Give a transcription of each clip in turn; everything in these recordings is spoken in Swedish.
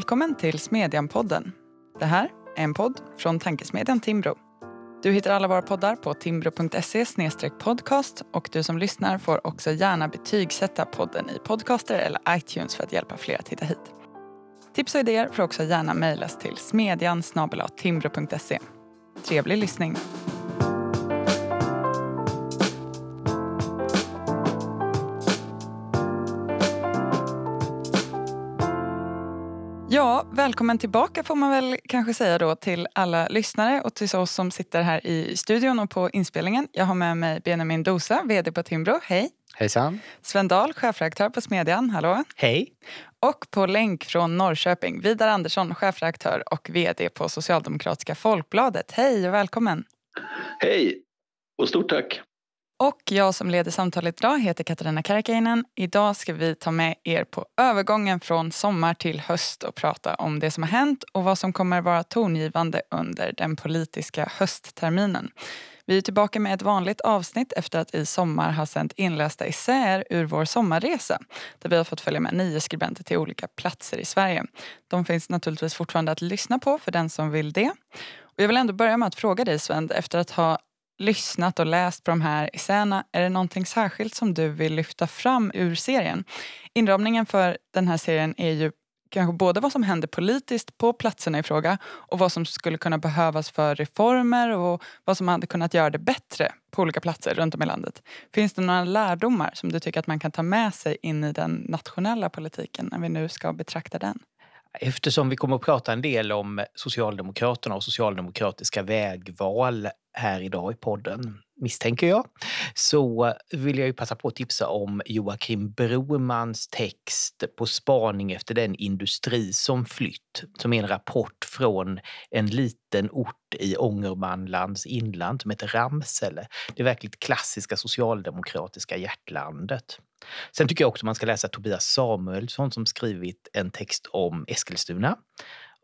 Välkommen till Smedjan-podden. Det här är en podd från tankesmedjan Timbro. Du hittar alla våra poddar på timbro.se podcast och du som lyssnar får också gärna betygsätta podden i Podcaster eller iTunes för att hjälpa fler att hitta hit. Tips och idéer får också gärna mejlas till smedjan timbro.se. Trevlig lyssning! Välkommen tillbaka får man väl kanske säga då till alla lyssnare och till oss som sitter här i studion och på inspelningen. Jag har med mig Benjamin Dosa, VD på Timbro. Hej! Hejsan! Sven Dahl, chefredaktör på Smedjan. Hallå! Hej! Och på länk från Norrköping, Vidar Andersson, chefredaktör och VD på Socialdemokratiska Folkbladet. Hej och välkommen! Hej och stort tack! Och jag som leder samtalet idag heter Katarina Karakainen. Idag ska vi ta med er på övergången från sommar till höst och prata om det som har hänt och vad som kommer vara tongivande under den politiska höstterminen. Vi är tillbaka med ett vanligt avsnitt efter att i sommar ha sänt inlästa essäer ur vår sommarresa där vi har fått följa med nio skribenter till olika platser i Sverige. De finns naturligtvis fortfarande att lyssna på för den som vill det. Och jag vill ändå börja med att fråga dig Sven, efter att ha lyssnat och läst på de här essäerna, är det någonting särskilt som du vill lyfta fram ur serien? Inramningen för den här serien är ju kanske både vad som händer politiskt på platserna i fråga och vad som skulle kunna behövas för reformer och vad som hade kunnat göra det bättre på olika platser runt om i landet. Finns det några lärdomar som du tycker att man kan ta med sig in i den nationella politiken när vi nu ska betrakta den? Eftersom vi kommer att prata en del om Socialdemokraterna och socialdemokratiska vägval här idag i podden, misstänker jag, så vill jag ju passa på att tipsa om Joakim Bromans text På spaning efter den industri som flytt, som är en rapport från en liten ort i Ångermanlands inland som heter Ramsele. Det verkligt klassiska socialdemokratiska hjärtlandet. Sen tycker jag också man ska läsa Tobias Samuelsson som skrivit en text om Eskilstuna.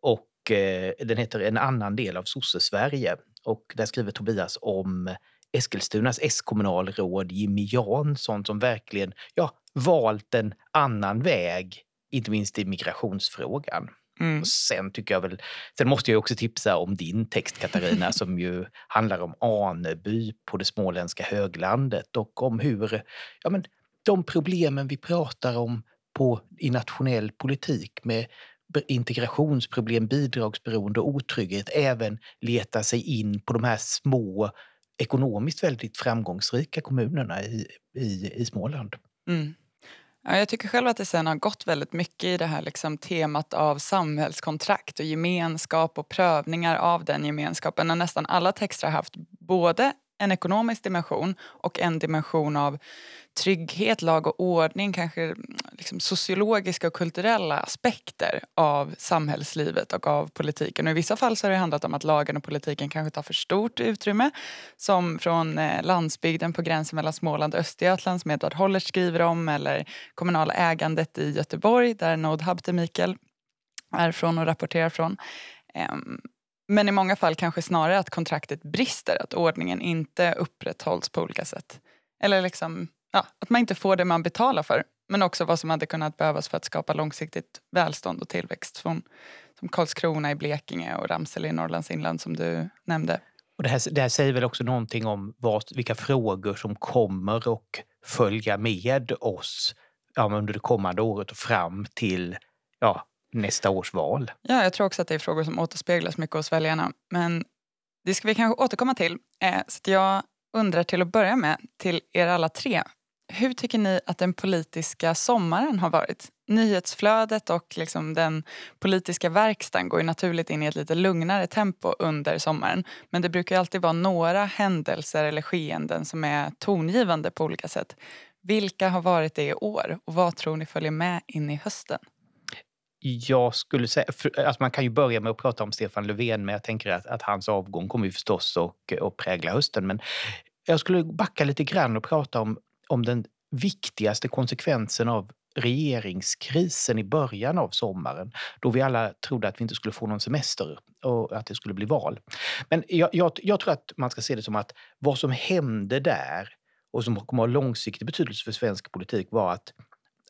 Och eh, den heter En annan del av sosse-Sverige. Och där skriver Tobias om Eskilstunas S-kommunalråd Jimmy Jansson som verkligen ja, valt en annan väg, inte minst i migrationsfrågan. Mm. sen tycker jag väl, sen måste jag också tipsa om din text Katarina som ju handlar om Aneby på det småländska höglandet och om hur ja, men, de problemen vi pratar om på, i nationell politik med integrationsproblem, bidragsberoende och otrygghet även leta sig in på de här små ekonomiskt väldigt framgångsrika kommunerna i, i, i Småland. Mm. Ja, jag tycker själv att det sen har gått väldigt mycket i det här liksom temat av samhällskontrakt och gemenskap och prövningar av den gemenskapen. Och nästan alla texter har haft både en ekonomisk dimension och en dimension av trygghet, lag och ordning, kanske mm, liksom sociologiska och kulturella aspekter av samhällslivet och av politiken. Och I vissa fall så har det handlat om att lagen och politiken kanske tar för stort utrymme. Som från eh, landsbygden på gränsen mellan Småland och Östergötland som Edvard Holler skriver om eller kommunala ägandet i Göteborg där Nod Habte Mikael är från och rapporterar från. Ehm, men i många fall kanske snarare att kontraktet brister, att ordningen inte upprätthålls på olika sätt. Eller liksom, ja, att man inte får det man betalar för. Men också vad som hade kunnat behövas för att skapa långsiktigt välstånd och tillväxt. Från, som Karlskrona i Blekinge och Ramsele i Norrlands inland som du nämnde. Och det, här, det här säger väl också någonting om vad, vilka frågor som kommer och följa med oss ja, under det kommande året och fram till ja, nästa års val. Ja, jag tror också att det är frågor som återspeglas mycket hos väljarna. Men det ska vi kanske återkomma till. Eh, så jag undrar till att börja med, till er alla tre. Hur tycker ni att den politiska sommaren har varit? Nyhetsflödet och liksom den politiska verkstaden går ju naturligt in i ett lite lugnare tempo under sommaren. Men det brukar alltid vara några händelser eller skeenden som är tongivande på olika sätt. Vilka har varit det i år och vad tror ni följer med in i hösten? Jag skulle säga, för, eh, alltså man kan ju börja med att prata om Stefan Löfven, men jag tänker att, att hans avgång kommer ju förstås att, och prägla hösten. Men jag skulle backa lite grann och prata om, om den viktigaste konsekvensen av regeringskrisen i början av sommaren då vi alla trodde att vi inte skulle få någon semester och att det skulle bli val. Men jag, jag, jag tror att man ska se det som att vad som hände där och som kommer att ha långsiktig betydelse för svensk politik var att,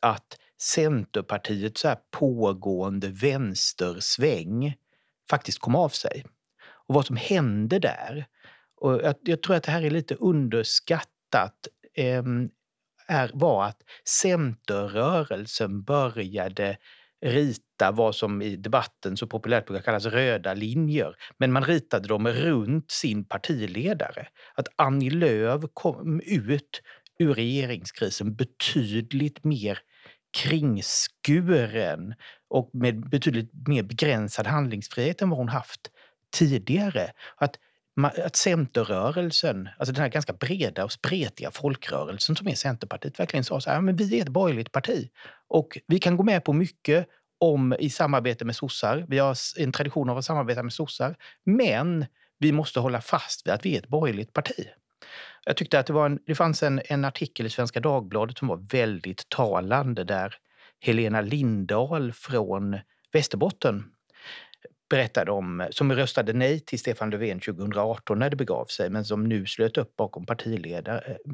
att Centerpartiets så här pågående vänstersväng faktiskt kom av sig. Och vad som hände där. Och jag, jag tror att det här är lite underskattat. Eh, är, var att centerrörelsen började rita vad som i debatten så populärt brukar kallas röda linjer. Men man ritade dem runt sin partiledare. Att Annie Lööf kom ut ur regeringskrisen betydligt mer kringskuren och med betydligt mer begränsad handlingsfrihet än vad hon haft tidigare. Att, att Centerrörelsen, alltså den här ganska breda och spretiga folkrörelsen som är Centerpartiet, verkligen sa så här, men vi är ett borgerligt parti och vi kan gå med på mycket om i samarbete med sossar. Vi har en tradition av att samarbeta med sossar. Men vi måste hålla fast vid att vi är ett borgerligt parti. Jag tyckte att det, var en, det fanns en, en artikel i Svenska Dagbladet som var väldigt talande där Helena Lindahl från Västerbotten berättade om, som röstade nej till Stefan Löfven 2018 när det begav sig, men som nu slöt upp bakom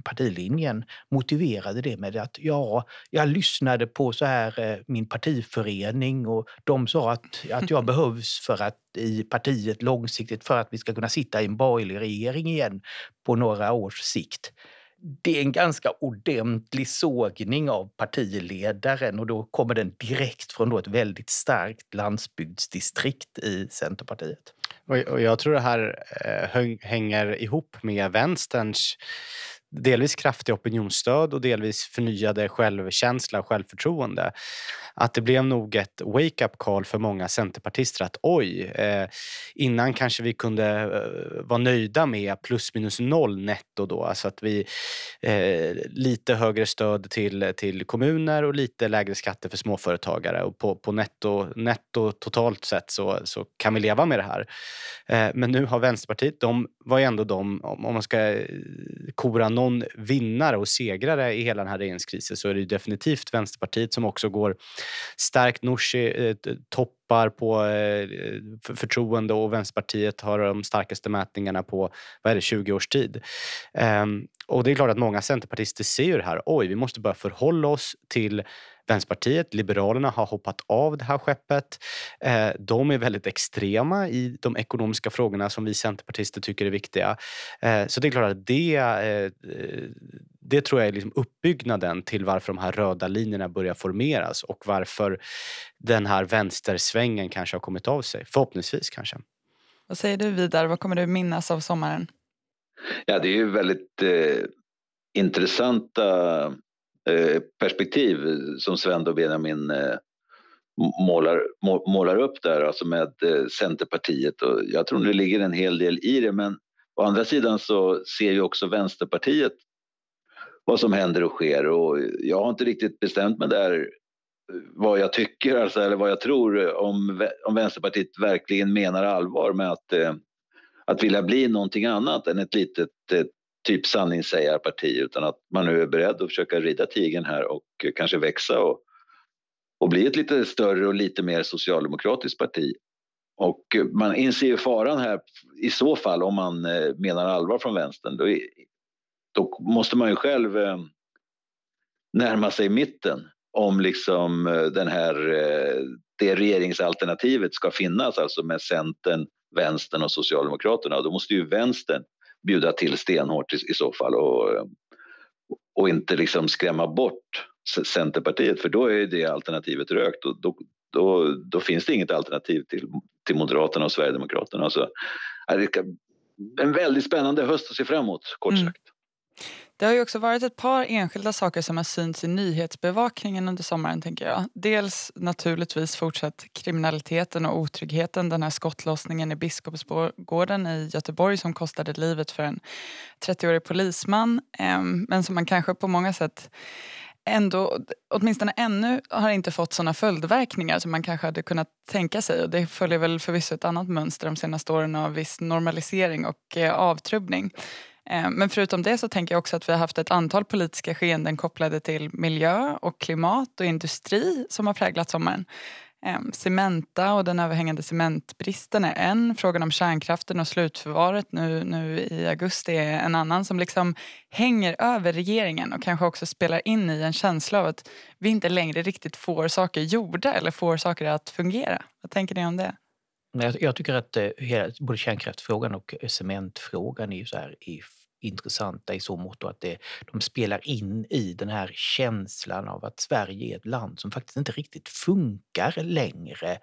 partilinjen, motiverade det med att ja, jag lyssnade på så här eh, min partiförening och de sa att, att jag behövs för att i partiet långsiktigt för att vi ska kunna sitta i en borgerlig regering igen på några års sikt det är en ganska ordentlig sågning av partiledaren och då kommer den direkt från då ett väldigt starkt landsbygdsdistrikt i Centerpartiet. Och jag tror det här eh, hänger ihop med vänsterns delvis kraftiga opinionsstöd och delvis förnyade självkänsla och självförtroende. Att det blev nog ett wake-up call för många centerpartister att oj, eh, innan kanske vi kunde eh, vara nöjda med plus minus noll netto då, alltså att vi eh, lite högre stöd till, till kommuner och lite lägre skatter för småföretagare och på, på netto, netto totalt sett så, så kan vi leva med det här. Eh, men nu har Vänsterpartiet, de var ju ändå de, om man ska eh, kora någon vinnare och segrare i hela den här regeringskrisen så är det definitivt Vänsterpartiet som också går starkt. Nooshi eh, toppar på eh, förtroende och Vänsterpartiet har de starkaste mätningarna på vad är det, 20 års tid. Eh, och det är klart att många centerpartister ser ju det här. Oj, vi måste börja förhålla oss till Vänsterpartiet, Liberalerna har hoppat av det här skeppet. Eh, de är väldigt extrema i de ekonomiska frågorna som vi centerpartister tycker är viktiga. Eh, så det är klart att det, eh, det tror jag är liksom uppbyggnaden till varför de här röda linjerna börjar formeras och varför den här vänstersvängen kanske har kommit av sig. Förhoppningsvis kanske. Vad säger du Vidar, vad kommer du minnas av sommaren? Ja, det är ju väldigt eh, intressanta Eh, perspektiv som Sven och Benjamin eh, målar, målar upp där, alltså med eh, Centerpartiet. Och jag tror det ligger en hel del i det, men å andra sidan så ser ju också Vänsterpartiet vad som händer och sker och jag har inte riktigt bestämt mig där vad jag tycker alltså, eller vad jag tror om, om Vänsterpartiet verkligen menar allvar med att, att vilja bli någonting annat än ett litet typ sanningssägarparti utan att man nu är beredd att försöka rida tigern här och kanske växa och, och bli ett lite större och lite mer socialdemokratiskt parti. Och man inser ju faran här i så fall om man eh, menar allvar från vänstern. Då, då måste man ju själv eh, närma sig mitten om liksom eh, den här, det regeringsalternativet ska finnas, alltså med Centern, Vänstern och Socialdemokraterna. Då måste ju vänstern bjuda till stenhårt i, i så fall och, och inte liksom skrämma bort Centerpartiet för då är det alternativet rökt och då, då, då finns det inget alternativ till, till Moderaterna och Sverigedemokraterna. Så, en väldigt spännande höst att se fram emot, kort mm. Det har ju också varit ett par enskilda saker som har synts i nyhetsbevakningen under sommaren. tänker jag. Dels naturligtvis fortsatt kriminaliteten och otryggheten. Den här skottlossningen i Biskopsgården i Göteborg som kostade livet för en 30-årig polisman. Ehm, men som man kanske på många sätt ändå, åtminstone ännu, har inte fått såna följdverkningar som man kanske hade kunnat tänka sig. Och det följer väl förvisso ett annat mönster de senaste åren av viss normalisering och eh, avtrubbning. Eh, men förutom det så tänker jag också att vi har haft ett antal politiska skeenden kopplade till miljö och klimat och industri som har präglat sommaren. Eh, cementa och den överhängande cementbristen är en. Frågan om kärnkraften och slutförvaret nu, nu i augusti är en annan som liksom hänger över regeringen och kanske också spelar in i en känsla av att vi inte längre riktigt får saker gjorda eller får saker att fungera. Vad tänker ni om det? Jag, tycker att eh, både kärnkraftfrågan och eh, cementfrågan är så här intressanta i så mått att det, de spelar in i den här känslan av att Sverige är ett land som faktiskt inte riktigt funkar längre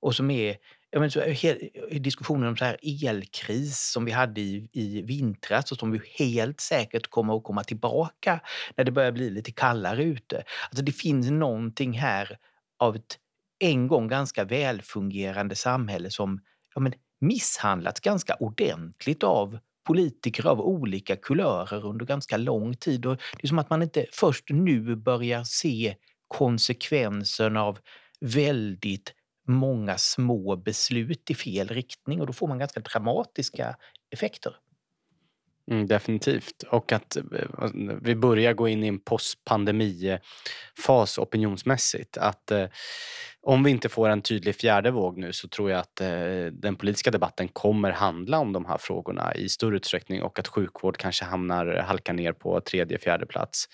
och som är jag menar, så, eh, eh, diskussionen om så här elkris som vi hade i, i vintras och som vi helt säkert kommer att komma tillbaka när det börjar bli lite kallare ute. Alltså det finns någonting här av ett en gång ganska välfungerande samhälle som ja, men, misshandlats ganska ordentligt av politiker av olika kulörer under ganska lång tid. Och det är som att man inte först nu börjar se konsekvenserna av väldigt många små beslut i fel riktning och då får man ganska dramatiska effekter. Mm, definitivt. Och att eh, vi börjar gå in i en postpandemifas opinionsmässigt. Att eh, om vi inte får en tydlig fjärde våg nu så tror jag att eh, den politiska debatten kommer handla om de här frågorna i större utsträckning och att sjukvård kanske hamnar, halkar ner på tredje, fjärde plats.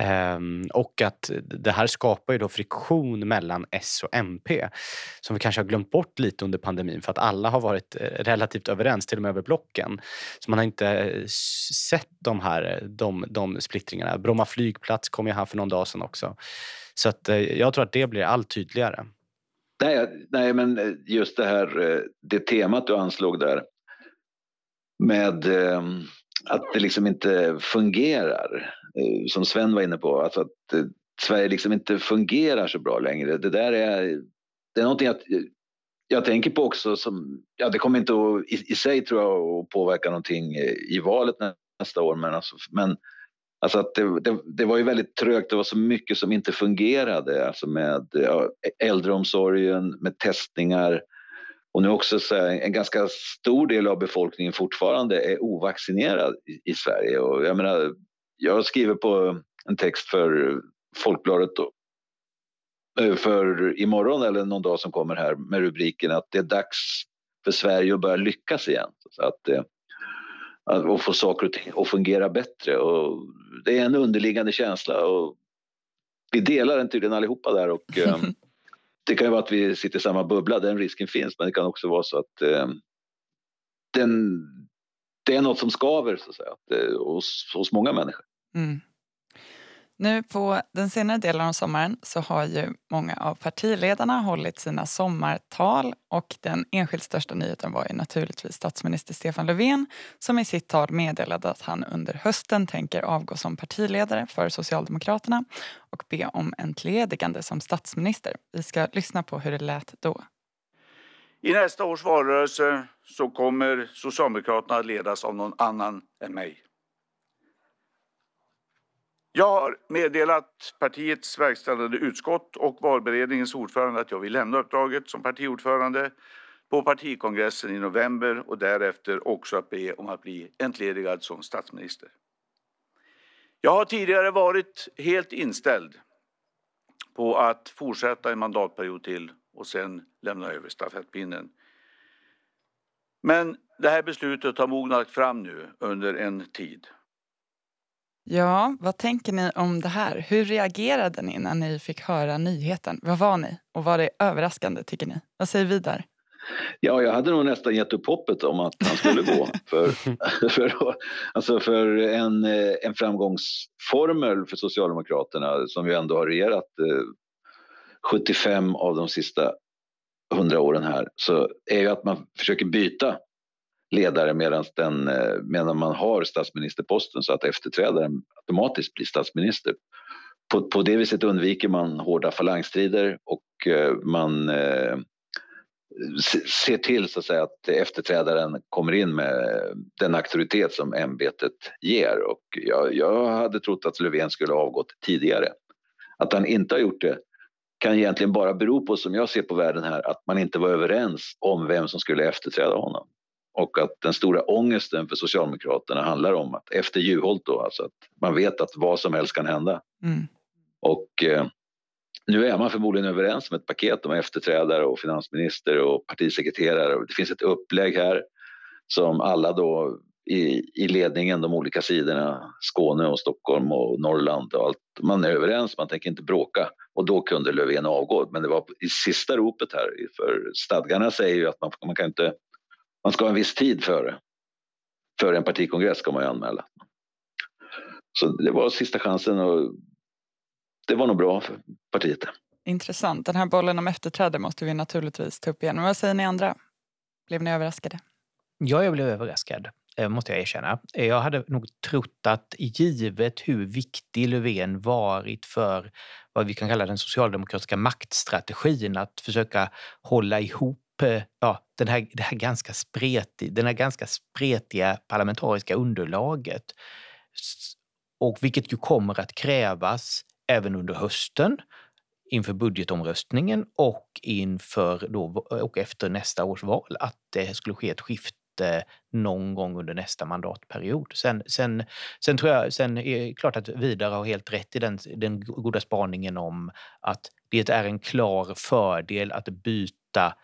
Um, och att det här skapar ju då friktion mellan S och MP som vi kanske har glömt bort lite under pandemin för att alla har varit eh, relativt överens, till och med över blocken. Så man har inte eh, sett de här eh, de, de splittringarna. Bromma flygplats kom ju här för någon dag sedan också. Så att, jag tror att det blir allt tydligare. Nej, nej, men just det här det temat du anslog där med ehm, att det liksom inte fungerar, eh, som Sven var inne på, alltså att eh, Sverige liksom inte fungerar så bra längre. Det där är, det är någonting att eh, jag tänker på också som, ja det kommer inte att, i, i sig tror jag att påverka någonting i valet nästa år men, alltså, men alltså att det, det, det, var ju väldigt trögt, det var så mycket som inte fungerade alltså med ja, äldreomsorgen, med testningar, och nu också så här, en ganska stor del av befolkningen fortfarande är ovaccinerad i, i Sverige. Och jag menar, jag skriver på en text för Folkbladet då, eh, för imorgon eller någon dag som kommer här med rubriken att det är dags för Sverige att börja lyckas igen. Så att, eh, att, få saker och ting att fungera bättre. Och det är en underliggande känsla och vi delar den tydligen allihopa där och eh, det kan ju vara att vi sitter i samma bubbla, den risken finns, men det kan också vara så att eh, den, det är något som skaver så att säga, att, eh, hos, hos många människor. Mm. Nu på den senare delen av sommaren så har ju många av partiledarna hållit sina sommartal och den enskilt största nyheten var ju naturligtvis statsminister Stefan Löfven som i sitt tal meddelade att han under hösten tänker avgå som partiledare för Socialdemokraterna och be om entledigande som statsminister. Vi ska lyssna på hur det lät då. I nästa års valrörelse så kommer Socialdemokraterna att ledas av någon annan än mig. Jag har meddelat partiets verkställande utskott och valberedningens ordförande att jag vill lämna uppdraget som partiordförande på partikongressen i november och därefter också att be om att bli entledigad som statsminister. Jag har tidigare varit helt inställd på att fortsätta en mandatperiod till och sen lämna över stafettpinnen. Men det här beslutet har mognat fram nu under en tid. Ja, vad tänker ni om det här? Hur reagerade ni när ni fick höra nyheten? Vad var ni? Och var det överraskande tycker ni? Vad säger Vidar? Ja, jag hade nog nästan gett upp hoppet om att han skulle gå. för, för, alltså för en, en framgångsformel för Socialdemokraterna som ju ändå har regerat eh, 75 av de sista 100 åren här så är ju att man försöker byta ledare medan, den, eh, medan man har statsministerposten så att efterträdaren automatiskt blir statsminister. På, på det viset undviker man hårda falangstrider och eh, man eh, ser till så att, säga, att efterträdaren kommer in med den auktoritet som ämbetet ger. Och jag, jag hade trott att Löfven skulle ha avgått tidigare. Att han inte har gjort det kan egentligen bara bero på, som jag ser på världen här, att man inte var överens om vem som skulle efterträda honom och att den stora ångesten för Socialdemokraterna handlar om att efter Juholt då, alltså att man vet att vad som helst kan hända. Mm. Och eh, nu är man förmodligen överens om ett paket om efterträdare och finansminister och partisekreterare. Det finns ett upplägg här som alla då i, i ledningen, de olika sidorna, Skåne och Stockholm och Norrland och allt, man är överens, man tänker inte bråka. Och då kunde Löfven avgå, men det var i sista ropet här, för stadgarna säger ju att man, man kan inte, man ska ha en viss tid före. Före en partikongress ska man ju anmäla. Så det var sista chansen och det var nog bra för partiet. Intressant. Den här bollen om efterträde måste vi naturligtvis ta upp igen. Men vad säger ni andra? Blev ni överraskade? Ja, jag blev överraskad, eh, måste jag erkänna. Jag hade nog trott att givet hur viktig Löfven varit för vad vi kan kalla den socialdemokratiska maktstrategin, att försöka hålla ihop Eh, ja, den här, det här ganska spretiga, den här ganska spretiga parlamentariska underlaget. Och vilket ju kommer att krävas även under hösten inför budgetomröstningen och inför då, och efter nästa års val att det skulle ske ett skifte någon gång under nästa mandatperiod. Sen, sen, sen tror jag, sen är det klart att Vidar har helt rätt i den, den goda spaningen om att det är en klar fördel att byta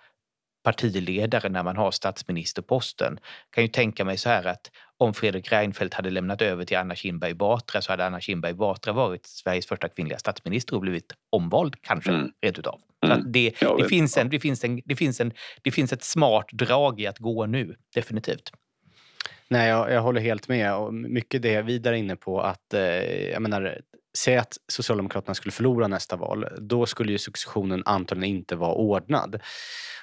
partiledare när man har statsministerposten. Jag kan ju tänka mig så här att om Fredrik Reinfeldt hade lämnat över till Anna Kinberg Batra så hade Anna Kinberg Batra varit Sveriges första kvinnliga statsminister och blivit omvald kanske mm. rent utav. Så det, det, finns en, det, finns en, det, finns en, det finns ett smart drag i att gå nu, definitivt. Nej, jag, jag håller helt med. Och mycket det vidare inne på att, eh, jag menar, säg att Socialdemokraterna skulle förlora nästa val, då skulle ju successionen antagligen inte vara ordnad.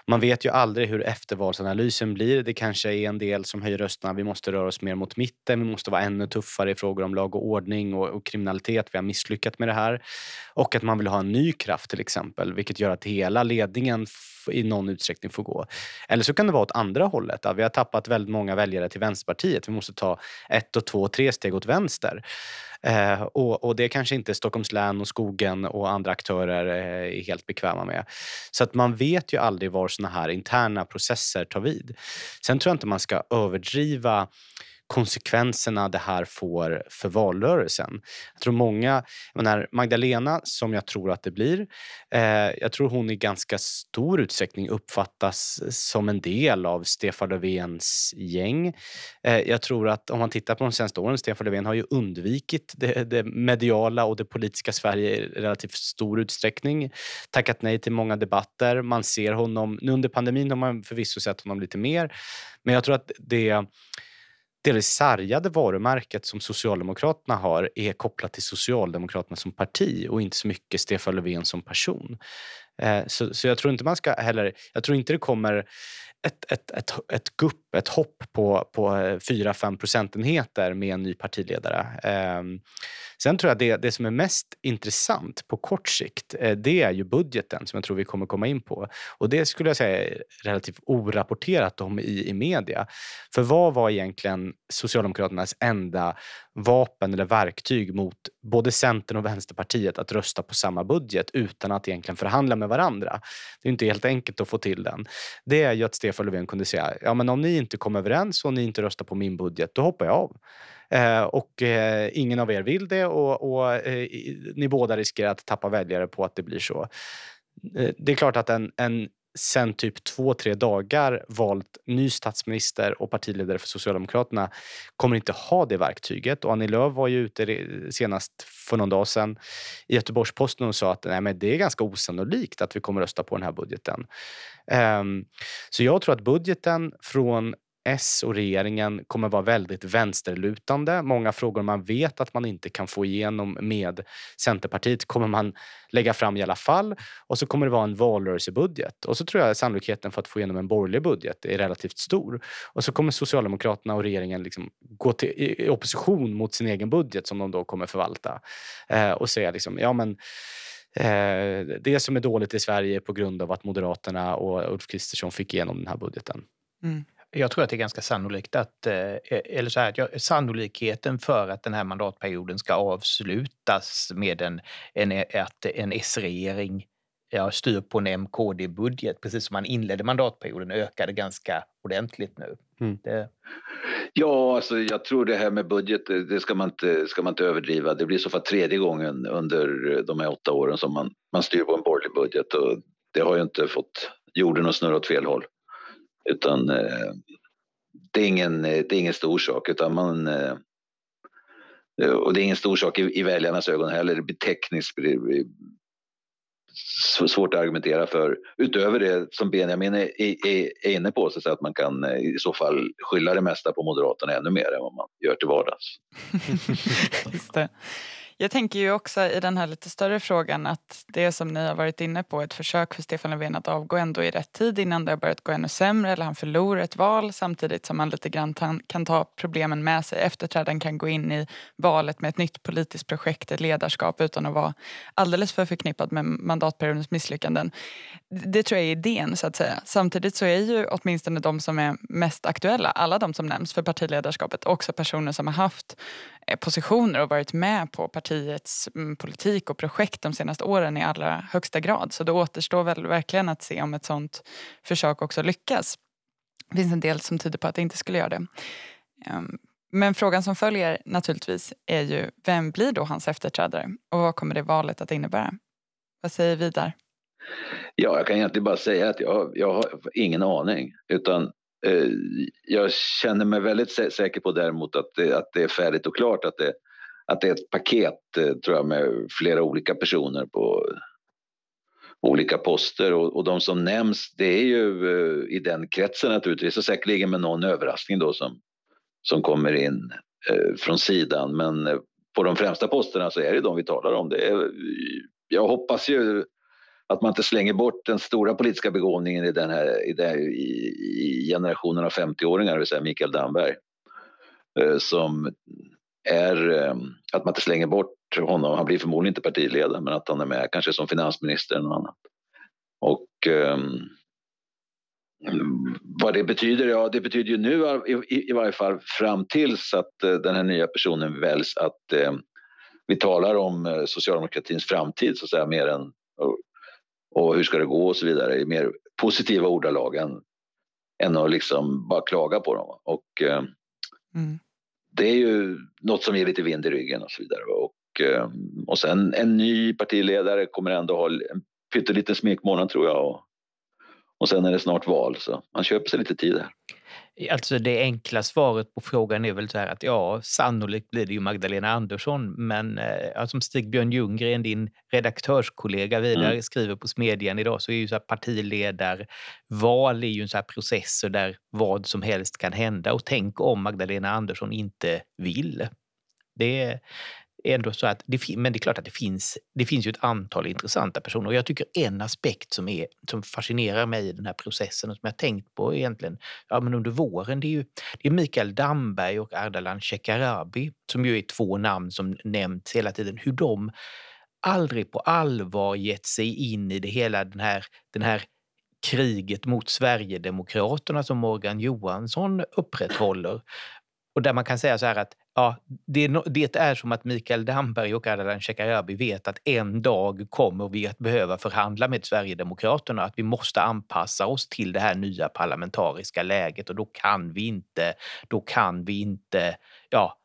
Man vet ju aldrig hur eftervalsanalysen blir. Det kanske är en del som höjer rösterna. Vi måste röra oss mer mot mitten. Vi måste vara ännu tuffare i frågor om lag och ordning och, och kriminalitet. Vi har misslyckats med det här. Och att man vill ha en ny kraft till exempel, vilket gör att hela ledningen i någon utsträckning får gå. Eller så kan det vara åt andra hållet. vi har tappat väldigt många väljare till Vänsterpartiet. Vi måste ta ett och två, tre steg åt vänster. Eh, och, och, det kanske inte Stockholms län och skogen och andra aktörer eh, är helt bekväma med. Så att man vet ju aldrig var såna här interna processer tar vid. Sen tror jag inte man ska överdriva konsekvenserna det här får för valrörelsen. Jag tror många, jag menar, Magdalena som jag tror att det blir, eh, jag tror hon i ganska stor utsträckning uppfattas som en del av Stefan Löfvens gäng. Eh, jag tror att om man tittar på de senaste åren, Stefan Löfven har ju undvikit det, det mediala och det politiska Sverige i relativt stor utsträckning. Tackat nej till många debatter. Man ser honom, nu under pandemin har man förvisso sett honom lite mer, men jag tror att det det sargade varumärket som Socialdemokraterna har är kopplat till Socialdemokraterna som parti och inte så mycket Stefan Löfven som person. Eh, så, så jag tror inte man ska heller, jag tror inte det kommer ett, ett, ett, ett gupp, ett hopp på, på eh, 4-5 procentenheter med en ny partiledare. Ehm, sen tror jag det, det som är mest intressant på kort sikt, eh, det är ju budgeten som jag tror vi kommer komma in på. Och det skulle jag säga är relativt orapporterat om i, i media. För vad var egentligen Socialdemokraternas enda vapen eller verktyg mot både Centern och Vänsterpartiet att rösta på samma budget utan att egentligen förhandla med varandra. Det är inte helt enkelt att få till den. Det är ju att Stefan Löfven kunde säga ja, men om ni inte kommer överens och ni inte röstar på min budget, då hoppar jag av. Eh, och eh, ingen av er vill det och, och eh, ni båda riskerar att tappa väljare på att det blir så. Eh, det är klart att en, en sen typ två, tre dagar valt ny statsminister och partiledare för Socialdemokraterna kommer inte ha det verktyget. Och Annie Lööf var ju ute senast för någon dag sedan i Göteborgs-Posten och sa att nej, men det är ganska osannolikt att vi kommer rösta på den här budgeten. Um, så jag tror att budgeten från S och regeringen kommer vara väldigt vänsterlutande. Många frågor man vet att man inte kan få igenom med Centerpartiet kommer man lägga fram i alla fall. Och så kommer det vara en valrörelsebudget. Och så tror jag sannolikheten för att få igenom en borgerlig budget är relativt stor. Och så kommer Socialdemokraterna och regeringen liksom gå till, i opposition mot sin egen budget som de då kommer förvalta. Eh, och säga liksom, ja men eh, det som är dåligt i Sverige på grund av att Moderaterna och Ulf Kristersson fick igenom den här budgeten. Mm. Jag tror att det är ganska sannolikt att, eh, eller så här, sannolikheten för att den här mandatperioden ska avslutas med en, en, en S-regering ja, styr på en MKD-budget, precis som man inledde mandatperioden, ökade ganska ordentligt nu. Mm. Det... Ja, alltså jag tror det här med budget, det ska man, inte, ska man inte överdriva. Det blir så fall tredje gången under de här åtta åren som man, man styr på en borgerlig budget och det har ju inte fått jorden att snurra åt fel håll. Utan eh, det, är ingen, eh, det är ingen stor sak, utan man eh, eh, och det är ingen stor sak i, i väljarnas ögon heller. Det blir tekniskt det blir eh, svårt att argumentera för. Utöver det som Benjamin är, är, är inne på, så att man kan i så fall skylla det mesta på Moderaterna ännu mer än vad man gör till vardags. Just det. Jag tänker ju också i den här lite större frågan att det som ni har varit inne på, ett försök för Stefan Löfven att avgå ändå i rätt tid innan det har börjat gå ännu sämre eller han förlorar ett val samtidigt som han lite grann kan ta problemen med sig. Efterträdaren kan gå in i valet med ett nytt politiskt projekt, ett ledarskap utan att vara alldeles för förknippad med mandatperiodens misslyckanden. Det tror jag är idén så att säga. Samtidigt så är ju åtminstone de som är mest aktuella, alla de som nämns för partiledarskapet, också personer som har haft Eh, positioner och varit med på partiets mm, politik och projekt de senaste åren i allra högsta grad. Så det återstår väl verkligen att se om ett sånt försök också lyckas. Det finns en del som tyder på att det inte skulle göra det. Ehm, men frågan som följer naturligtvis är ju vem blir då hans efterträdare och vad kommer det valet att innebära? Vad säger Vidar? Ja, jag kan egentligen bara säga att jag, jag har ingen aning. Utan Eh, jag känner mig väldigt säker på däremot att det, att det är färdigt och klart att det, att det är ett paket eh, tror jag med flera olika personer på olika poster och, och de som nämns det är ju eh, i den kretsen naturligtvis och säkerligen med någon överraskning då som, som kommer in från sidan men på de främsta posterna så är det de vi talar om. Det är, jag hoppas ju att man inte slänger bort den stora politiska begåvningen i, den här, i, den, i, i generationen av 50-åringar, det vill säga Mikael Damberg. Eh, som är eh, att man inte slänger bort honom, han blir förmodligen inte partiledare, men att han är med kanske som finansminister eller något annat. Och um, vad det betyder? Ja, det betyder ju nu i, i varje fall fram tills att uh, den här nya personen väljs att uh, vi talar om uh, socialdemokratins framtid så att säga mer än och hur ska det gå och så vidare i mer positiva ordalag än, än att liksom bara klaga på dem. Och, eh, mm. Det är ju något som ger lite vind i ryggen och så vidare. Och, eh, och sen en ny partiledare kommer ändå ha en pytteliten smekmånad tror jag. Och, och sen är det snart val så man köper sig lite tid här. Alltså det enkla svaret på frågan är väl så här att ja, sannolikt blir det ju Magdalena Andersson, men eh, som Stig-Björn Ljunggren, din redaktörskollega vidare, mm. skriver på Smedjan idag så är ju så här partiledarval är ju en så här processer där vad som helst kan hända och tänk om Magdalena Andersson inte vill. Det, ändå så att det, men det är klart att det finns, det finns ju ett antal intressanta personer och jag tycker en aspekt som, är, som fascinerar mig i den här processen och som jag tänkt på egentligen ja, men under våren, det är ju det är Mikael Damberg och Ardalan Shekarabi som ju är två namn som nämnts hela tiden, hur de aldrig på allvar gett sig in i det hela den här, den här kriget mot Sverigedemokraterna som Morgan Johansson upprätthåller. Och där man kan säga så här att ja, det, det är som att Mikael Damberg och Ardalan Shekarabi vet att en dag kommer vi att behöva förhandla med Sverigedemokraterna, att vi måste anpassa oss till det här nya parlamentariska läget och då kan vi inte, då kan vi inte, ja,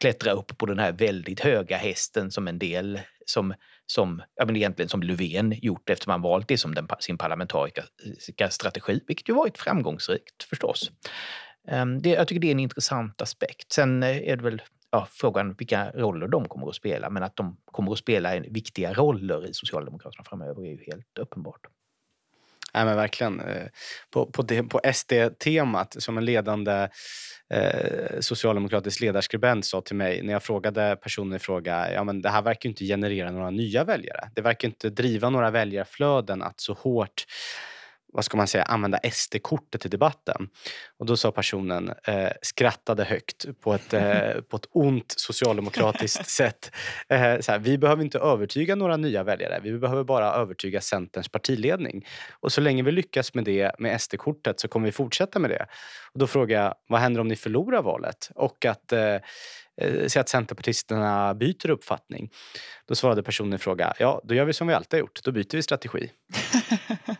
klättra upp på den här väldigt höga hästen som en del som, som ja, men egentligen som Löfven gjort eftersom han valt det som den, sin parlamentariska eh, strategi, vilket ju varit framgångsrikt förstås. Ehm, det, jag tycker det är en intressant aspekt. Sen eh, är det väl ja, frågan vilka roller de kommer att spela, men att de kommer att spela viktiga roller i Socialdemokraterna framöver är ju helt uppenbart. Nej, men verkligen. Eh, på, på, på SD-temat, som en ledande eh, socialdemokratisk ledarskribent sa till mig när jag frågade personen i fråga, ja men det här verkar inte generera några nya väljare. Det verkar inte driva några väljarflöden att så hårt vad ska man säga, använda SD-kortet i debatten. Och då sa personen, eh, skrattade högt på ett, eh, på ett ont socialdemokratiskt sätt. Eh, så här, vi behöver inte övertyga några nya väljare, vi behöver bara övertyga Centerns partiledning. Och så länge vi lyckas med det med SD-kortet så kommer vi fortsätta med det. Och då frågar jag, vad händer om ni förlorar valet? Och att eh, eh se att Centerpartisterna byter uppfattning. Då svarade personen i fråga, ja då gör vi som vi alltid har gjort, då byter vi strategi.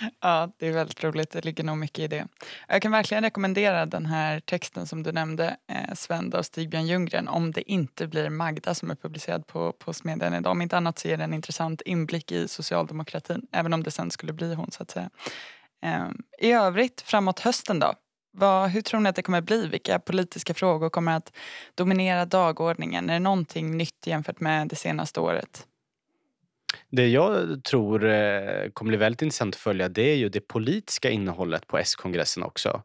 Ja, det är väldigt roligt. Det ligger nog mycket i det. Jag kan verkligen rekommendera den här texten som du nämnde, eh, Svend av Stigbjörn Ljunggren, om det inte blir Magda som är publicerad på, på Smedjan idag. Om inte annat så ger det en intressant inblick i socialdemokratin, även om det sen skulle bli hon så att säga. Eh, I övrigt, framåt hösten då? Vad, hur tror ni att det kommer bli? Vilka politiska frågor kommer att dominera dagordningen? Är det någonting nytt jämfört med det senaste året? Det jag tror eh, kommer bli väldigt intressant att följa det är ju det politiska innehållet på S-kongressen också.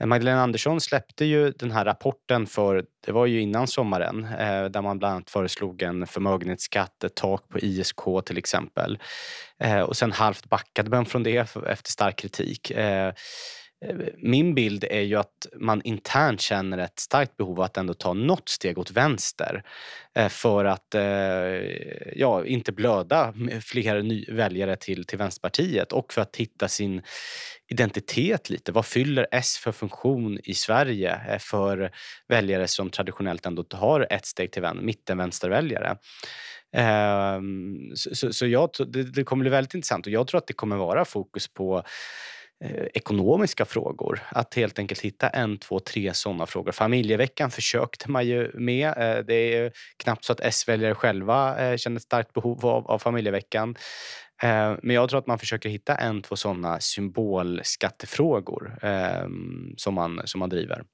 Eh, Magdalena Andersson släppte ju den här rapporten för, det var ju innan sommaren, eh, där man bland annat föreslog en förmögenhetsskatt, ett tak på ISK till exempel. Och sen halvt backade man från det efter stark kritik. Min bild är ju att man internt känner ett starkt behov av att ändå ta något steg åt vänster eh, för att eh, ja, inte blöda fler väljare till, till Vänsterpartiet och för att hitta sin identitet lite. Vad fyller S för funktion i Sverige eh, för väljare som traditionellt ändå har ett steg till mittenvänsterväljare? Ehm, så, så, så jag, det, det kommer bli väldigt intressant och jag tror att det kommer vara fokus på Eh, ekonomiska frågor. Att helt enkelt hitta en, två, tre sådana frågor. Familjeveckan försökte man ju med. Eh, det är knappt så att S-väljare själva eh, känner ett starkt behov av, av familjeveckan. Eh, men jag tror att man försöker hitta en, två sådana symbolskattefrågor ehm, som, man, som man driver.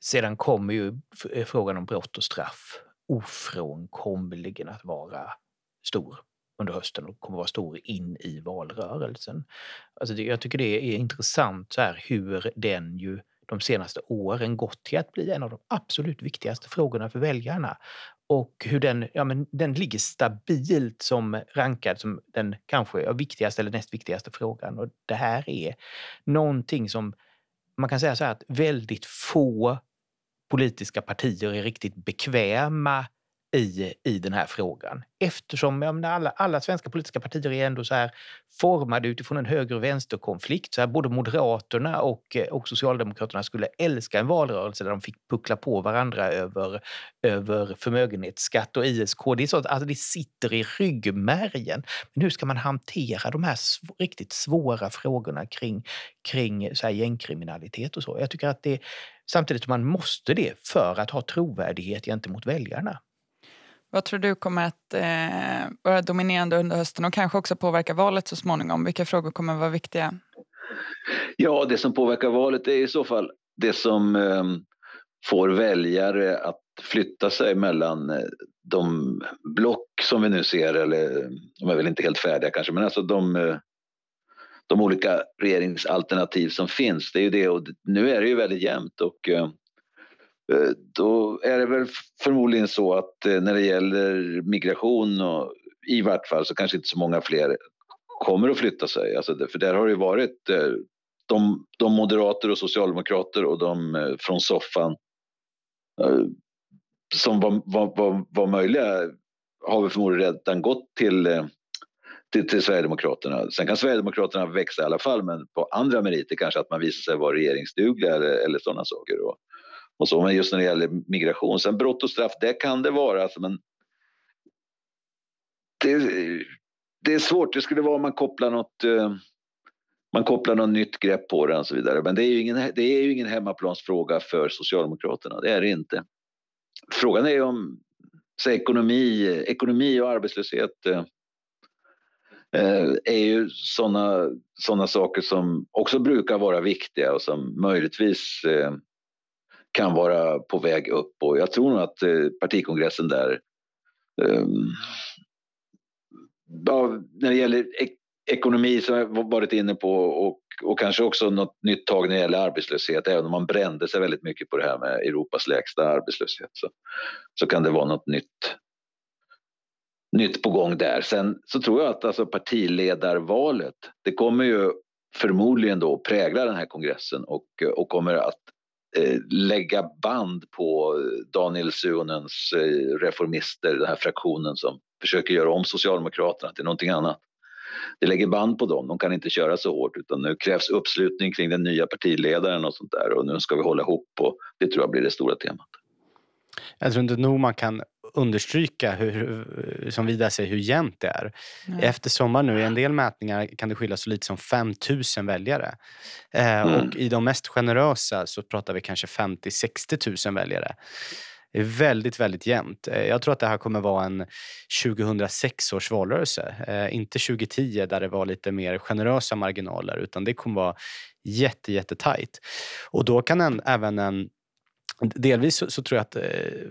Sedan kommer ju eh, frågan om brott och straff ofrånkomligen att vara stor under hösten och kommer vara stor in i valrörelsen. Alltså det, jag tycker det är intressant så här hur den ju de senaste åren gått till att bli en av de absolut viktigaste frågorna för väljarna. Och hur den, ja men den ligger stabilt som rankad som den kanske viktigaste eller näst viktigaste frågan. Och det här är någonting som man kan säga så här att väldigt få politiska partier är riktigt bekväma i, i den här frågan. Eftersom menar, alla, alla svenska politiska partier är ändå så här formade utifrån en höger och vänsterkonflikt. Så här, både Moderaterna och, eh, och Socialdemokraterna skulle älska en valrörelse där de fick puckla på varandra över, över förmögenhetsskatt och ISK. Det, är så att, alltså, det sitter i ryggmärgen. Men hur ska man hantera de här sv riktigt svåra frågorna kring, kring så här, gängkriminalitet och så? Jag tycker att det Samtidigt som man måste det för att ha trovärdighet gentemot väljarna. Vad tror du kommer att eh, vara dominerande under hösten och kanske också påverka valet så småningom? Vilka frågor kommer att vara viktiga? Ja, det som påverkar valet är i så fall det som eh, får väljare att flytta sig mellan eh, de block som vi nu ser, eller de är väl inte helt färdiga kanske, men alltså de, eh, de olika regeringsalternativ som finns. Det är ju det och nu är det ju väldigt jämnt och eh, Eh, då är det väl förmodligen så att eh, när det gäller migration och i vart fall så kanske inte så många fler kommer att flytta sig. Alltså för där har det varit eh, de, de moderater och socialdemokrater och de från soffan som var, var, var, var möjliga har vi förmodligen redan gått till, till, till, Sverigedemokraterna. Sen kan Sverigedemokraterna växa i alla fall men på andra meriter kanske att man visar sig vara regeringsdugliga eller, eller sådana saker. Och, och så. Men just när det gäller migration, sen brott och straff, det kan det vara. Alltså, men det, det är svårt. Det skulle vara om man kopplar något eh, man kopplar något nytt grepp på det och så vidare. Men det är ju ingen, det är ju ingen hemmaplansfråga för Socialdemokraterna. Det är det inte. Frågan är om så ekonomi, ekonomi och arbetslöshet eh, eh är ju sådana såna saker som också brukar vara viktiga och som möjligtvis eh, kan vara på väg upp och jag tror nog att eh, partikongressen där um, ja, när det gäller ek ekonomi som jag varit inne på och, och kanske också något nytt tag när det gäller arbetslöshet även om man brände sig väldigt mycket på det här med Europas lägsta arbetslöshet så, så kan det vara något nytt nytt på gång där. Sen så tror jag att alltså partiledarvalet, det kommer ju förmodligen då prägla den här kongressen och, och kommer att Eh, lägga band på Daniel Suhonens eh, reformister, den här fraktionen som försöker göra om Socialdemokraterna till någonting annat. Det lägger band på dem, de kan inte köra så hårt utan nu krävs uppslutning kring den nya partiledaren och sånt där och nu ska vi hålla ihop och det tror jag blir det stora temat. Jag tror inte nog man kan understryka, hur, som Vidar säger, hur jämnt det är. Mm. Efter sommaren nu, i en del mätningar kan det skilja så lite som 5 000 väljare. Eh, mm. Och i de mest generösa så pratar vi kanske 50-60 000 väljare. Det är väldigt, väldigt jämnt. Eh, jag tror att det här kommer vara en 2006 års valrörelse. Eh, inte 2010 där det var lite mer generösa marginaler utan det kommer vara jätte, jätte tajt. Och då kan en, även en Delvis så, så, tror jag att eh,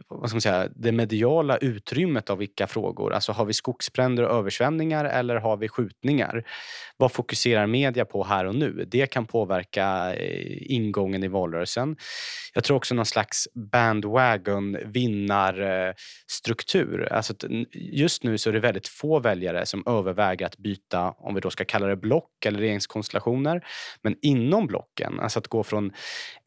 vad ska man säga, det mediala utrymmet av vilka frågor, alltså har vi skogsbränder och översvämningar eller har vi skjutningar? Vad fokuserar media på här och nu? Det kan påverka eh, ingången i valrörelsen. Jag tror också någon slags bandwagon vinnarstruktur. Alltså just nu så är det väldigt få väljare som överväger att byta, om vi då ska kalla det block eller regeringskonstellationer. Men inom blocken, alltså att gå från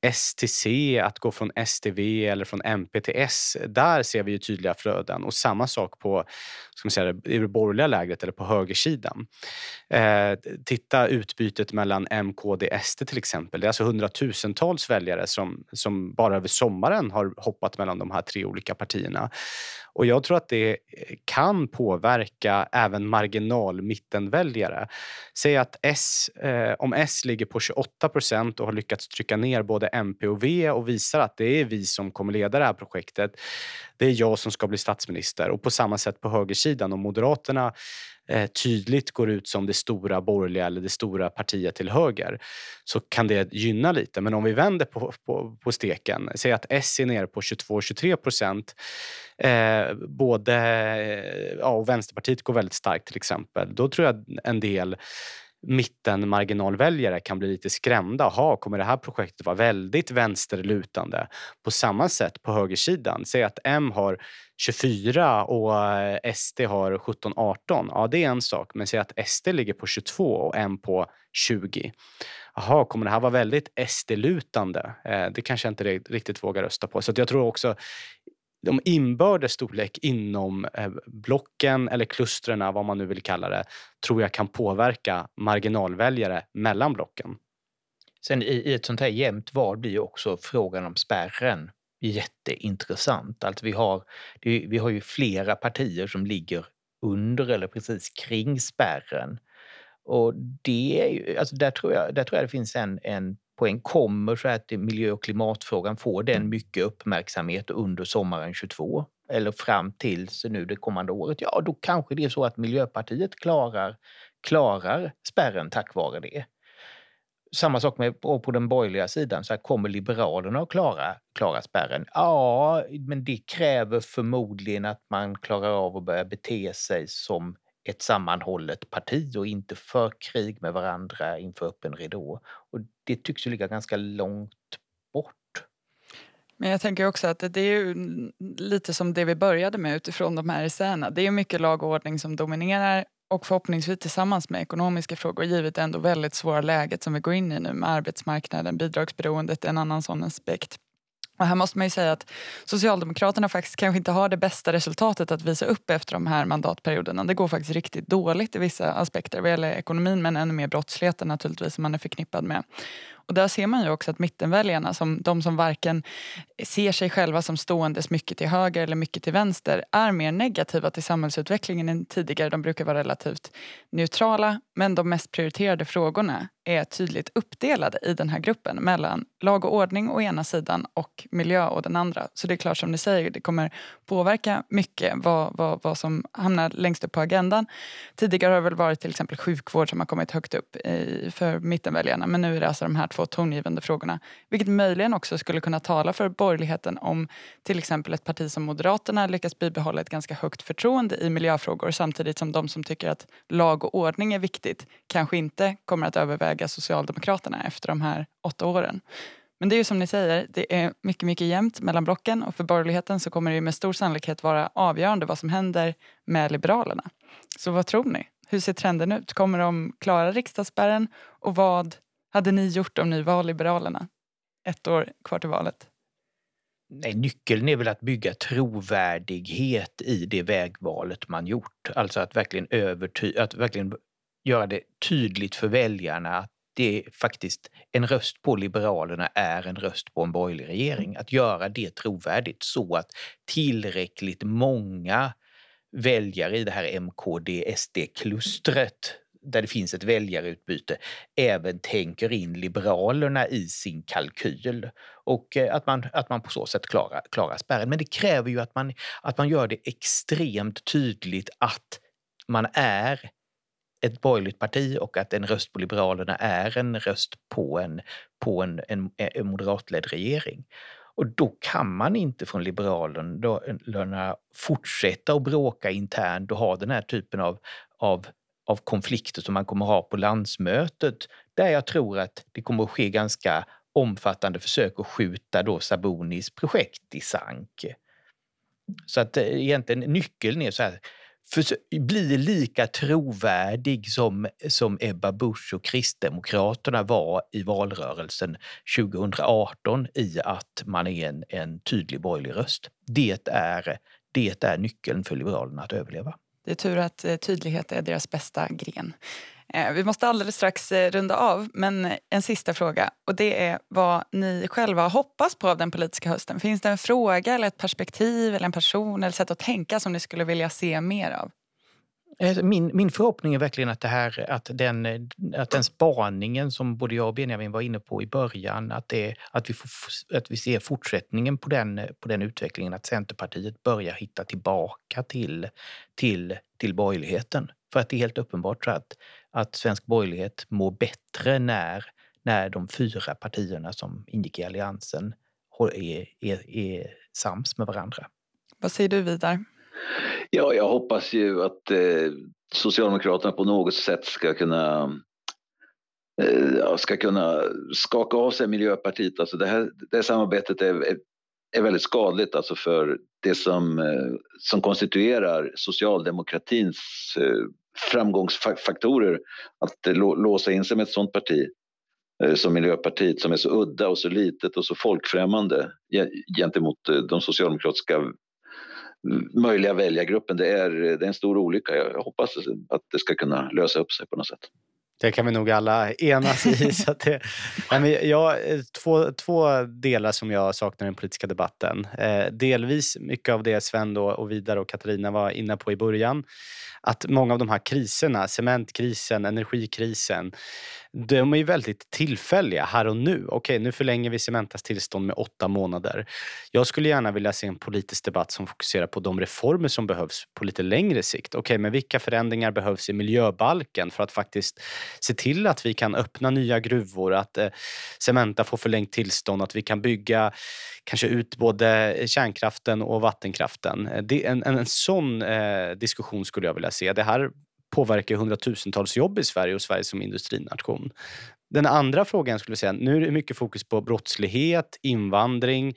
S till C, att gå från S STV eller från MP till S. Där ser vi ju tydliga flöden och samma sak på ska man säga, i det borgerliga lägret eller på högersidan. Eh, titta utbytet mellan M, KD, SD till exempel. Det är alltså hundratusentals väljare som, som bara över sommaren har hoppat mellan de här tre olika partierna. Och jag tror att det eh, kan påverka även marginal mittenväljare. Säg att S, eh, om S ligger på 28 procent och har lyckats trycka ner både MP och V och visar att det är vi som kommer leda det här projektet. Det är jag som ska bli statsminister och på samma sätt på högersidan om Moderaterna eh, tydligt går ut som det stora borgerliga eller det stora partiet till höger så kan det gynna lite. Men om vi vänder på, på, på steken, säg att S är nere på 22-23 procent. Eh, både eh, ja, och Vänsterpartiet går väldigt starkt till exempel. Då tror jag en del mittenmarginalväljare kan bli lite skrämda. Jaha, kommer det här projektet vara väldigt vänsterlutande? På samma sätt på högersidan, säg att M har 24 och eh, SD har 17-18. Ja, det är en sak. Men säg att SD ligger på 22 och M på 20. Jaha, kommer det här vara väldigt SD-lutande? Eh, det kanske jag inte riktigt vågar rösta på. Så jag tror också de inbördes storlek inom eh, blocken eller klustren, vad man nu vill kalla det, tror jag kan påverka marginalväljare mellan blocken. Sen i, i ett sånt här jämnt val blir ju också frågan om spärren jätteintressant. Alltså vi, har, vi har ju flera partier som ligger under eller precis kring spärren. Och det är ju, alltså där, tror jag, där tror jag det finns en, en poäng. Kommer så att miljö och klimatfrågan får den mm. mycket uppmärksamhet under sommaren 22 eller fram till nu det kommande året, ja då kanske det är så att Miljöpartiet klarar, klarar spärren tack vare det. Samma sak med, på den borgerliga sidan, så här, kommer Liberalerna att klara, klara spärren? Ja, men det kräver förmodligen att man klarar av att börja bete sig som ett sammanhållet parti och inte för krig med varandra inför öppen ridå. Och det tycks ju ligga ganska långt bort. Men jag tänker också att det är ju lite som det vi började med utifrån de här essäerna. Det är mycket lag och ordning som dominerar och förhoppningsvis tillsammans med ekonomiska frågor givet det ändå väldigt svåra läget som vi går in i nu med arbetsmarknaden, bidragsberoendet, en annan sån aspekt. Och här måste man ju säga att Socialdemokraterna faktiskt kanske inte har det bästa resultatet att visa upp efter de här mandatperioderna. Det går faktiskt riktigt dåligt i vissa aspekter vad gäller ekonomin men ännu mer brottsligheten naturligtvis som man är förknippad med. Och där ser man ju också att mittenväljarna, som de som varken ser sig själva som ståendes mycket till höger eller mycket till vänster, är mer negativa till samhällsutvecklingen än tidigare. De brukar vara relativt neutrala, men de mest prioriterade frågorna är tydligt uppdelade i den här gruppen mellan lag och ordning å ena sidan och miljö å den andra. Så det är klart som ni säger, det kommer påverka mycket vad, vad, vad som hamnar längst upp på agendan. Tidigare har det väl varit till exempel sjukvård som har kommit högt upp i, för mittenväljarna men nu är det alltså de här två tongivande frågorna. Vilket möjligen också skulle kunna tala för borgerligheten om till exempel ett parti som Moderaterna lyckas bibehålla ett ganska högt förtroende i miljöfrågor samtidigt som de som tycker att lag och ordning är viktigt kanske inte kommer att överväga Socialdemokraterna efter de här åtta åren. Men det är ju som ni säger, det är mycket, mycket jämnt mellan blocken och för borgerligheten så kommer det med stor sannolikhet vara avgörande vad som händer med Liberalerna. Så vad tror ni? Hur ser trenden ut? Kommer de klara riksdagsspärren? Och vad hade ni gjort om ni var Liberalerna? Ett år kvar till valet. Nej, nyckeln är väl att bygga trovärdighet i det vägvalet man gjort. Alltså att verkligen, överty- att verkligen göra det tydligt för väljarna att det är faktiskt en röst på Liberalerna är en röst på en borgerlig regering. Att göra det trovärdigt så att tillräckligt många väljare i det här MKD-SD-klustret där det finns ett väljarutbyte även tänker in Liberalerna i sin kalkyl och eh, att man, att man på så sätt klarar, klarar spärren. Men det kräver ju att man, att man gör det extremt tydligt att man är ett borgerligt parti och att en röst på Liberalerna är en röst på en, på en, en, en moderatledd regering. Och då kan man inte från Liberalerna fortsätta att bråka internt och ha den här typen av, av, av konflikter som man kommer ha på landsmötet där jag tror att det kommer att ske ganska omfattande försök att skjuta då Sabonis projekt i sank. Så att eh, egentligen nyckeln är så här, för, bli lika trovärdig som, som Ebba Busch och Kristdemokraterna var i valrörelsen 2018 i att man är en, en tydlig borgerlig röst. Det är, det är nyckeln för Liberalerna att överleva. Det är tur att eh, tydlighet är deras bästa gren. Eh, vi måste alldeles strax eh, runda av, men en sista fråga. Och Det är vad ni själva hoppas på av den politiska hösten. Finns det en fråga, eller ett perspektiv, eller en person eller sätt att tänka som ni skulle vilja se mer av? Eh, min, min förhoppning är verkligen att, det här, att, den, att den spaningen som både jag och Benjamin var inne på i början, att, det, att, vi, får, att vi ser fortsättningen på den, på den utvecklingen, att Centerpartiet börjar hitta tillbaka till, till, till borgerligheten. För att det är helt uppenbart så att, att svensk borgerlighet mår bättre när, när de fyra partierna som ingick i alliansen är, är, är sams med varandra. Vad säger du Vidar? Ja, jag hoppas ju att eh, Socialdemokraterna på något sätt ska kunna eh, ska kunna skaka av sig Miljöpartiet. Alltså det, här, det här samarbetet är, är, är väldigt skadligt alltså för det som, eh, som konstituerar socialdemokratins eh, framgångsfaktorer. Att låsa in sig med ett sådant parti eh, som Miljöpartiet som är så udda och så litet och så folkfrämmande gentemot eh, de socialdemokratiska möjliga väljargruppen. Det är, det är en stor olycka. Jag hoppas att det ska kunna lösa upp sig på något sätt. Det kan vi nog alla enas i. så att det, nej men jag, eh, två, två delar som jag saknar i den politiska debatten. Eh, delvis mycket av det Sven då och Vidar och Katarina var inne på i början. Att många av de här kriserna, cementkrisen, energikrisen, de är ju väldigt tillfälliga här och nu. Okej, nu förlänger vi Cementas tillstånd med åtta månader. Jag skulle gärna vilja se en politisk debatt som fokuserar på de reformer som behövs på lite längre sikt. Okej, men vilka förändringar behövs i miljöbalken för att faktiskt se till att vi kan öppna nya gruvor, att eh, Cementa får förlängt tillstånd, att vi kan bygga kanske ut både kärnkraften och vattenkraften. Eh, det, en, en, en sån eh, diskussion skulle jag vilja se. Det här påverkar hundratusentals jobb i Sverige och Sverige som industrination. Den andra frågan skulle jag säga, nu är det mycket fokus på brottslighet, invandring,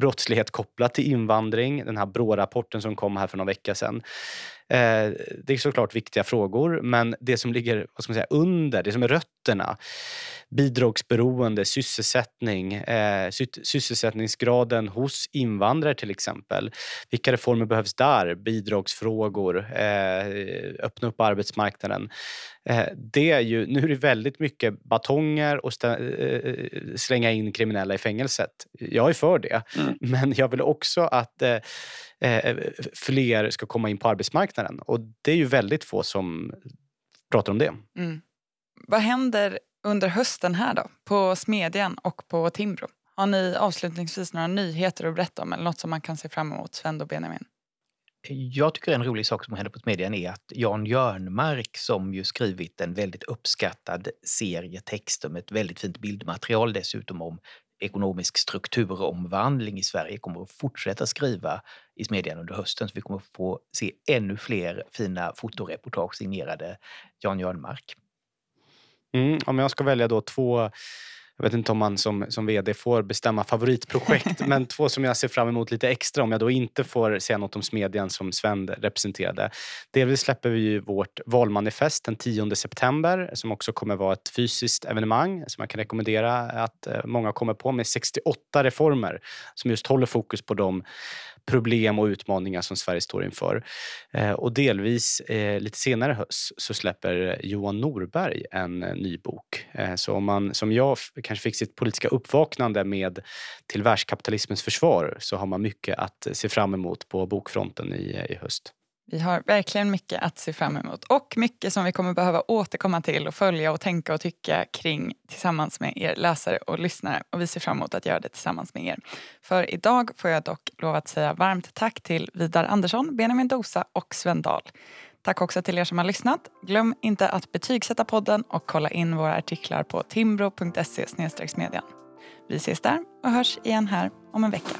brottslighet kopplat till invandring, den här BRÅ-rapporten som kom här för några vecka sedan. Eh, det är såklart viktiga frågor, men det som ligger vad ska man säga, under, det som är rötterna, bidragsberoende, sysselsättning, eh, sysselsättningsgraden hos invandrare till exempel. Vilka reformer behövs där? Bidragsfrågor, eh, öppna upp arbetsmarknaden. Eh, det är ju, nu är det väldigt mycket batonger och eh, slänga in kriminella i fängelset. Jag är för det, mm. men jag vill också att eh, eh, fler ska komma in på arbetsmarknaden. Och det är ju väldigt få som pratar om det. Mm. Vad händer under hösten här då, på Smedjan och på Timbro? Har ni avslutningsvis några nyheter att berätta om eller något som man kan se fram emot, Sven och Benjamin? Jag tycker en rolig sak som händer på Smedjan är att Jan Jörnmark som ju skrivit en väldigt uppskattad serie texter med ett väldigt fint bildmaterial dessutom om ekonomisk strukturomvandling i Sverige kommer att fortsätta skriva i Smedjan under hösten. Så vi kommer få se ännu fler fina fotoreportage signerade Jan Jörnmark. Mm, om jag ska välja då två jag vet inte om man som, som vd får bestämma favoritprojekt, men två som jag ser fram emot lite extra om jag då inte får säga något om Smedjan som Sven representerade. Delvis släpper vi ju vårt valmanifest den 10 september som också kommer vara ett fysiskt evenemang som jag kan rekommendera att eh, många kommer på med 68 reformer som just håller fokus på de problem och utmaningar som Sverige står inför. Eh, och delvis eh, lite senare höst så släpper Johan Norberg en eh, ny bok. Så om man som jag kanske fick sitt politiska uppvaknande med Till världskapitalismens försvar så har man mycket att se fram emot på bokfronten i, i höst. Vi har verkligen mycket att se fram emot och mycket som vi kommer behöva återkomma till och följa och tänka och tycka kring tillsammans med er läsare och lyssnare. Och vi ser fram emot att göra det tillsammans med er. För idag får jag dock lov att säga varmt tack till Vidar Andersson, Benjamin Dosa och Sven Dahl. Tack också till er som har lyssnat. Glöm inte att betygsätta podden och kolla in våra artiklar på timbro.se median. Vi ses där och hörs igen här om en vecka.